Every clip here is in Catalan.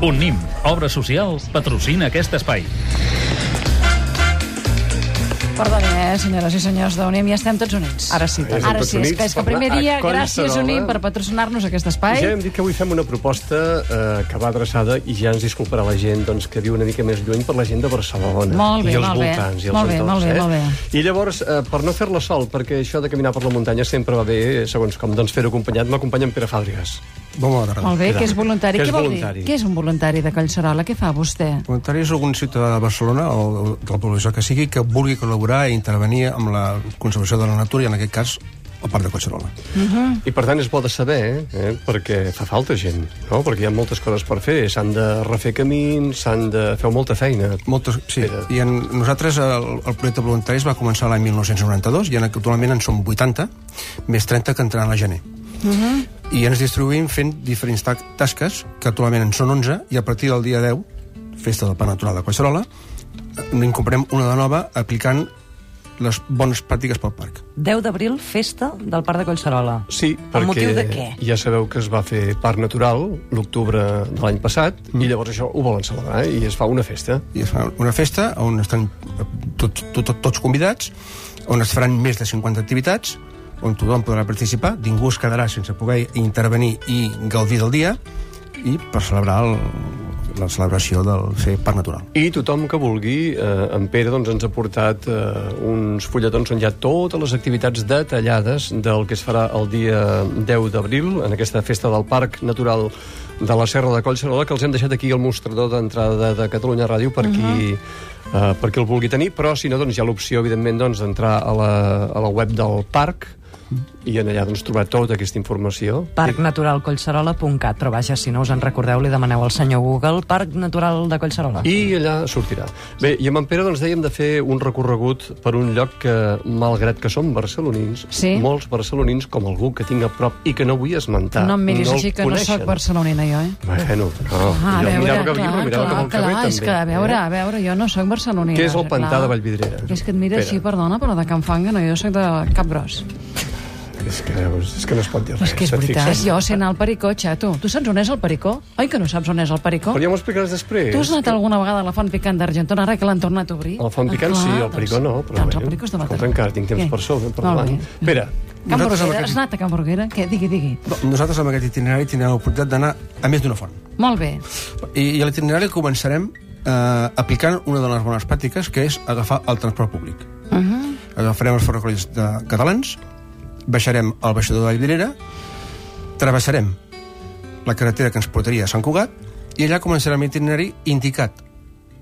Unnim, obra social, patrocina aquest espai. Perdoni, eh, senyores i senyors d'Unim, ja estem tots units. Ara sí, estem Ara sí, és units que, és que primer dia, gràcies Unim per patrocinar-nos aquest espai. Ja hem dit que avui fem una proposta eh, que va adreçada, i ja ens disculparà la gent doncs, que viu una mica més lluny, per la gent de Barcelona. Molt bé, I els molt bé. voltants. I els Molt bé, entorns, molt bé, eh? molt bé. I llavors, eh, per no fer-la sol, perquè això de caminar per la muntanya sempre va bé, eh, segons com, doncs fer-ho acompanyat, m'acompanya en Pere Fàbregas. Bona tarda. Molt bé, que és voluntari. Que és Què vol voluntari. dir? Què és un voluntari de Collserola? Què fa vostè? Voluntari és algun ciutadà de Barcelona o de la població que sigui que vulgui col·laborar i intervenir amb la conservació de la natura i, en aquest cas, el Parc de Collserola. I per tant és bo de saber, eh? perquè fa falta gent, no? perquè hi ha moltes coses per fer, s'han de refer camins, s'han de fer molta feina. Moltes, sí, Pere. i en, nosaltres el, el projecte voluntaris va començar l'any 1992 i en, actualment en som 80, més 30 que entraran a gener. Uh -huh. I ens distribuïm fent diferents ta tasques, que actualment en són 11, i a partir del dia 10, festa del Parc Natural de Collserola, n'incorporem una de nova aplicant les bones pràctiques pel parc. 10 d'abril, festa del Parc de Collserola. Sí, perquè motiu de què? ja sabeu que es va fer Parc Natural l'octubre de l'any passat, mm. i llavors això ho volen celebrar, eh? i es fa una festa. i es fa una festa on estan tot, tot, tot, tots convidats, on es faran més de 50 activitats, on tothom podrà participar, ningú es quedarà sense poder intervenir i gaudir del dia, i per celebrar el, la celebració del fer Parc Natural. I tothom que vulgui, eh, en Pere doncs, ens ha portat eh, uns fulletons on hi ha totes les activitats detallades del que es farà el dia 10 d'abril, en aquesta festa del Parc Natural de la Serra de Collserola, que els hem deixat aquí al mostrador d'entrada de, de Catalunya Ràdio per qui, eh, per qui el vulgui tenir, però si no, doncs, hi ha l'opció, evidentment, doncs, d'entrar a, la, a la web del parc i en allà doncs, trobar tota aquesta informació. parcnaturalcollserola.cat però vaja, si no us en recordeu, li demaneu al senyor Google Parc Natural de Collserola. I allà sortirà. Bé, i amb en Pere doncs, dèiem de fer un recorregut per un lloc que, malgrat que som barcelonins, Sí. molts barcelonins, com algú que tinc a prop i que no vull esmentar, no em miris el així que no coneixen. sóc barcelonina, jo, eh? Bueno, no. Ah, jo veure, mirava cap aquí, clar, però mirava clar, cap al carrer, clar, també. és que, a veure, eh? a veure, jo no sóc barcelonina. Què és el pantà clar. de Vallvidrera? És que et mira així, perdona, però de Can Fanga no, jo sóc de Cap Gros. És que, veus, és que no es pot dir res. És que és veritat, jo sé anar al Pericó, xato. Tu saps on és el Pericó? Oi que no saps on és el Pericó? Però ja m'ho explicaràs després. Tu has anat alguna vegada a la Font Picant d'Argentona, ara que l'han tornat a obrir? El font picant Ah, sí, el pericó no, però doncs bé. el pericó és de Mataró. Escolta, encara tinc temps Què? per sobre, per davant. Espera, Can Borguera, aquest- has anat a Can Borguera? Què? Digui, digui. Nosaltres amb aquest itinerari tindrem l'oportunitat d'anar a més d'una font. Molt bé. I, i a l'itinerari començarem eh, aplicant una de les bones pràctiques, que és agafar el transport públic. Uh -huh. agafarem els ferrocarrils de catalans, baixarem al baixador de Vallvidrera, travessarem la carretera que ens portaria a Sant Cugat i allà començarem l'itinerari indicat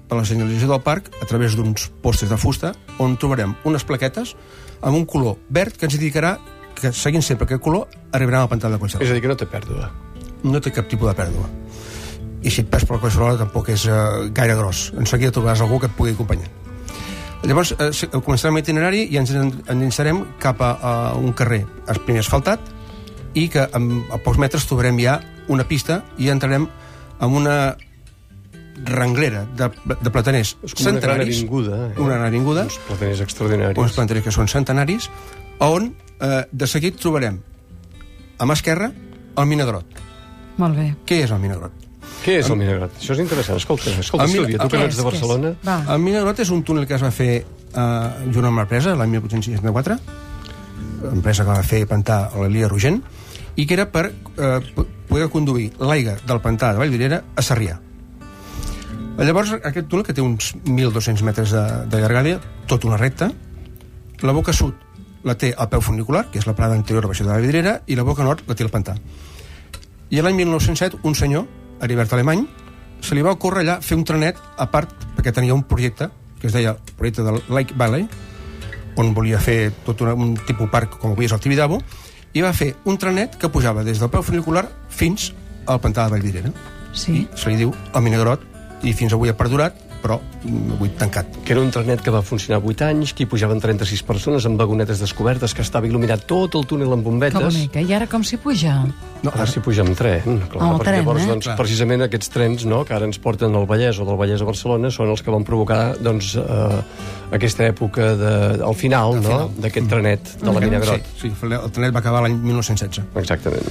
per la senyalització del parc a través d'uns postes de fusta on trobarem unes plaquetes amb un color verd que ens indicarà que seguint sempre aquest color arribarem al pantà de és Collserola. a dir, que no té pèrdua. No té cap tipus de pèrdua. I si et perds per la Collserola tampoc és uh, gaire gros. En seguida trobaràs algú que et pugui acompanyar. Llavors, eh, començarem l'itinerari i ens en- endinsarem cap a, a un carrer, el primer asfaltat, i que amb, a pocs metres trobarem ja una pista i entrarem en una renglera de, de plataners És com una gran centenaris. avinguda. Eh? Una gran avinguda, Uns plataners extraordinaris. uns plataners que són centenaris, on eh, de seguit trobarem a mà esquerra el Minagrot. Molt bé. Què és el Minagrot? Què és el Minagrat? Això és interessant. Escolta, escolta El Mina- Sílvia, tu que ets és, de? Barcelona... Va. El Minagrot és un túnel que es va fer eh, junt amb l'empresa l'any 1864, empresa que va fer plantar a l'Elia Rogent, i que era per eh, poder conduir l'aigua del pantà de Vallvidrera a Sarrià. Llavors, aquest túnel, que té uns 1.200 metres de, de llargària, tot una recta, la boca sud la té al peu funicular, que és la prada anterior a la baixada de la Vidrera, i la boca nord la té el pantà. I l'any 1907, un senyor, Heribert Alemany, se li va ocórrer allà fer un trenet a part, perquè tenia un projecte, que es deia el projecte del Lake Valley, on volia fer tot una, un tipus parc com avui és el Tibidabo, i va fer un trenet que pujava des del peu funicular fins al pantà de Vallvidrera. Sí. Se li diu el Minegrot, i fins avui ha perdurat, però mm, avui tancat. que era un trenet que va funcionar 8 anys, que hi pujaven 36 persones amb vagonetes descobertes, que estava il·luminat tot el túnel amb Que bombetes. bonica. I ara com s'hi puja? No, Ara s'hi puja amb tren, clar, el perquè tren, llavors, eh? doncs, Clar. precisament aquests trens no, que ara ens porten al Vallès o del Vallès a Barcelona són els que van provocar doncs, eh, aquesta època de, al final no, final. d'aquest trenet de la Minagrot. Sí, sí, el trenet va acabar l'any 1916. Exactament.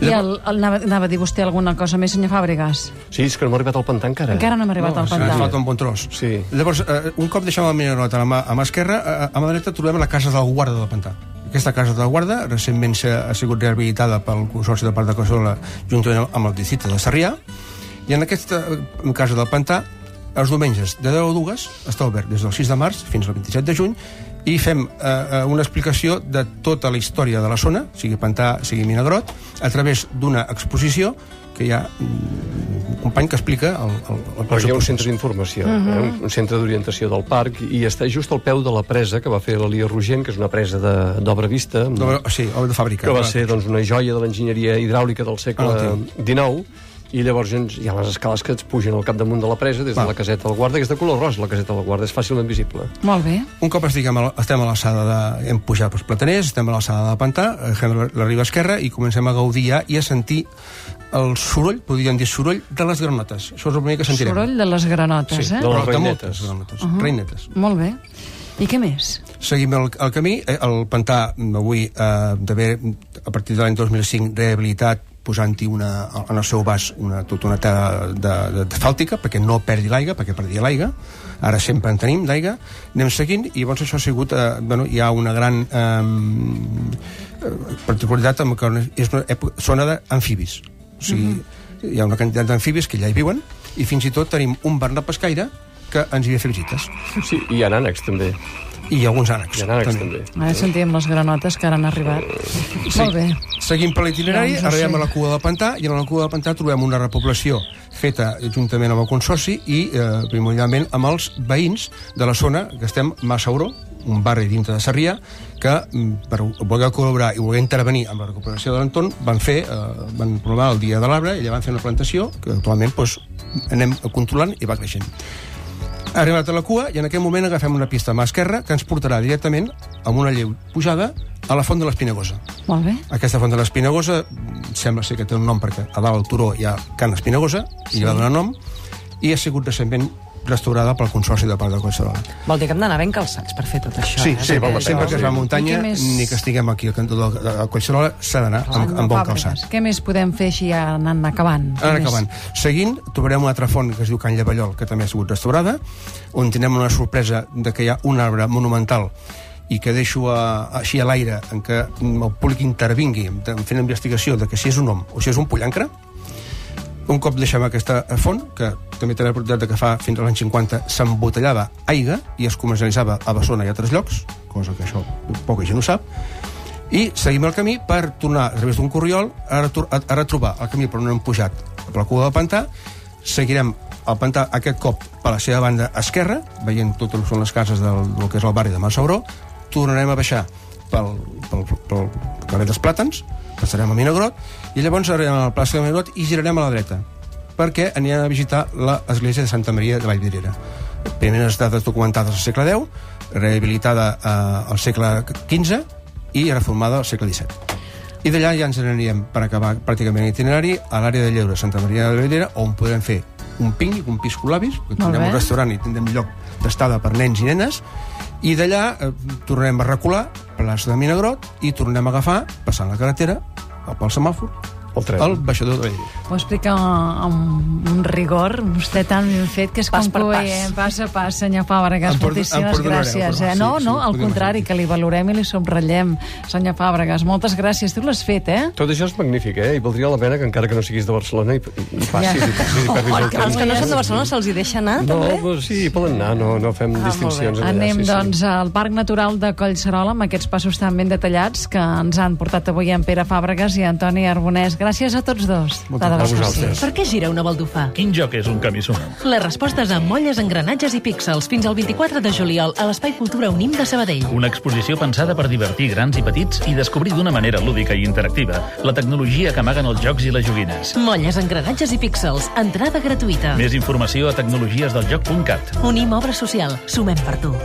I el, el, anava, anava a dir vostè alguna cosa més, senyor Fàbregas? Sí, és que no hem arribat al pantà encara. Encara no hem arribat No, al ens pantà. falta un bon tros. Sí. Llavors, eh, un cop deixem el Minerot a la mà, a mà esquerra, a, a mà dreta trobem la casa del guarda del pantà. Aquesta casa del guarda recentment s'ha- ha sigut rehabilitada pel Consorci de Parc de Cassola juntament amb el districte de Sarrià i en aquesta eh, casa del pantà els diumenges de 10 a 2 està obert des del 6 de març fins al 27 de juny i fem eh, eh, una explicació de tota la història de la zona, sigui pantà, sigui Minagrot, a través d'una exposició que hi ha mm, un company que explica el, el, el Perquè hi ha un centre d'informació, uh -huh. eh? un centre d'orientació del parc, i està just al peu de la presa que va fer l'Elia Rogent, que és una presa de- d'obra vista, amb- sí, obra de fàbrica. que va ser doncs, una joia de l'enginyeria hidràulica del segle XIX, i llavors hi ha les escales que et pugen al capdamunt de la presa des de Va. la caseta del guarda, que és de color rosa, la caseta del guarda, és fàcilment visible. Molt bé. Un cop estiguem a, la- estem a l'alçada de... Hem pujat pels plataners, estem a l'alçada del pantà, agafem la, la riba esquerra i comencem a gaudir ja i a sentir el soroll, podríem dir soroll, de les granotes. Això és el primer que sentirem. Soroll de les granotes, sí, eh? de les reinetes. moltes granotes. Uh -huh. Reinetes. Molt bé. I què més? Seguim el, el camí. Eh, El pantà, avui, eh, d'haver, a partir de l'any 2005, rehabilitat posant-hi una, en el seu vas una, tota una tela de, de, de fàltica perquè no perdi l'aigua, perquè perdia l'aigua. Ara sempre en tenim d'aigua. Anem seguint i llavors això ha sigut eh, bueno, hi ha una gran eh, eh, particularitat amb que és una època, zona d'amfibis. O sigui, hi ha una quantitat d'amfibis que ja hi viuen i fins i tot tenim un barna pescaire que ens hi ve fer visites Sí, i hi ha ànecs, també. I alguns ànecs ha ànecs, també. Ara sentíem les granotes que ara han arribat. Molt bé. Seguim per l'itinerari, Doncs arribem sé. a la cua del pantà i a la cua del pantà trobem una repoblació feta juntament amb el Consorci i eh, primordialment amb els veïns de la zona que estem a Massauró, un barri dintre de Sarrià, que mm, per voler col·laborar i voler intervenir amb la recuperació de l'entorn van fer, eh, van provar el dia de l'arbre i allà van fer una plantació que actualment doncs, anem controlant i va creixent. Ha arribat a la cua i en aquest moment agafem una pista a mà esquerra que ens portarà directament amb una lleu pujada a la font de l'Espinagosa. Molt bé. Aquesta font de l'Espinagosa mm, sembla ser que té un nom perquè a dalt al turó hi ha Can Espinagosa i li va donar nom i ha sigut recentment restaurada pel Consorci de Parc de Collserola. Vol dir que hem d'anar ben calçats per fer tot això. Sí, eh? sí, Perquè sempre que es va a I muntanya, més? ni que estiguem aquí al cantó de, de, de Collserola, s'ha d'anar amb, amb bon calçat. Què més podem fer així anant acabant? Més? acabant. Seguint, trobarem una altra font que es diu Can Llavallol, que també ha sigut restaurada, on tindrem una sorpresa de que hi ha un arbre monumental i que deixo a, així a l'aire en què el públic intervingui fent investigació de que si és un hom o si és un pollancre un cop deixem aquesta font, que també té la propietat que fa fins als anys 50 s'embotellava aigua i es comercialitzava a Barcelona i a altres llocs, cosa que això poca gent ho sap, i seguim el camí per tornar a través d'un corriol a, a, a retrobar el camí per on hem pujat per la cua del pantà, seguirem el pantà aquest cop per la seva banda esquerra, veient tot el que són les cases del, del que és el barri de Massauró, tornarem a baixar pel, pel, pel carrer dels Plàtans, passarem a Minagrot, i llavors arribem a la plaça de Minagrot i girarem a la dreta, perquè anirem a visitar l'església de Santa Maria de Vallvidrera. Primeres dades documentades al segle X, rehabilitada eh, al segle XV i reformada al segle XVII. I d'allà ja ens aniríem per acabar pràcticament l'itinerari a l'àrea de lleure Santa Maria de Vallvidrera, on podrem fer un pícnic, un piscolabis, que Molt tindrem bé. un restaurant i tindrem lloc d'estada per nens i nenes, i d'allà eh, tornarem a recular plaça de Minagrot i tornem a agafar, passant la carretera, pel semàfor, El tren. el baixador de Vallvidrera. Ho explica amb un rigor, vostè tan ben fet, que és Pas per concloent, pas a pas, senyor Fàbregas. Em perdo- em Moltíssimes perdonareu, gràcies. però Eh? sí, No, sí, no, al podríem contrari, que li valorem i li subratllem. Senyor Fàbregas, moltes gràcies. Tu l'has fet, eh? Tot això és magnífic, eh? I valdria la pena que encara que no siguis de Barcelona i, i passis Ja. i passis i perdis el Els que no són de Barcelona se'ls hi deixa anar, No, també? però sí, poden anar, no, no fem Ah, distincions. allà, Anem, sí, sí. doncs, al Parc Natural de Collserola amb aquests passos tan ben detallats que ens han portat avui en Pere Fàbregas i Antoni Arbonès. Gràcies a tots dos. Moltes A vosaltres. Per què gira una baldufà? Quin joc és un camisó? Les respostes amb molles, engranatges i píxels fins al 24 de juliol a l'Espai Cultura Unim de Sabadell. Una exposició pensada per divertir grans i petits i descobrir d'una manera lúdica i interactiva la tecnologia que amaguen els jocs i les joguines. Molles, engranatges i píxels. Entrada gratuïta. Més informació a tecnologiesdeljoc.cat. Unim obra social. Sumem per tu.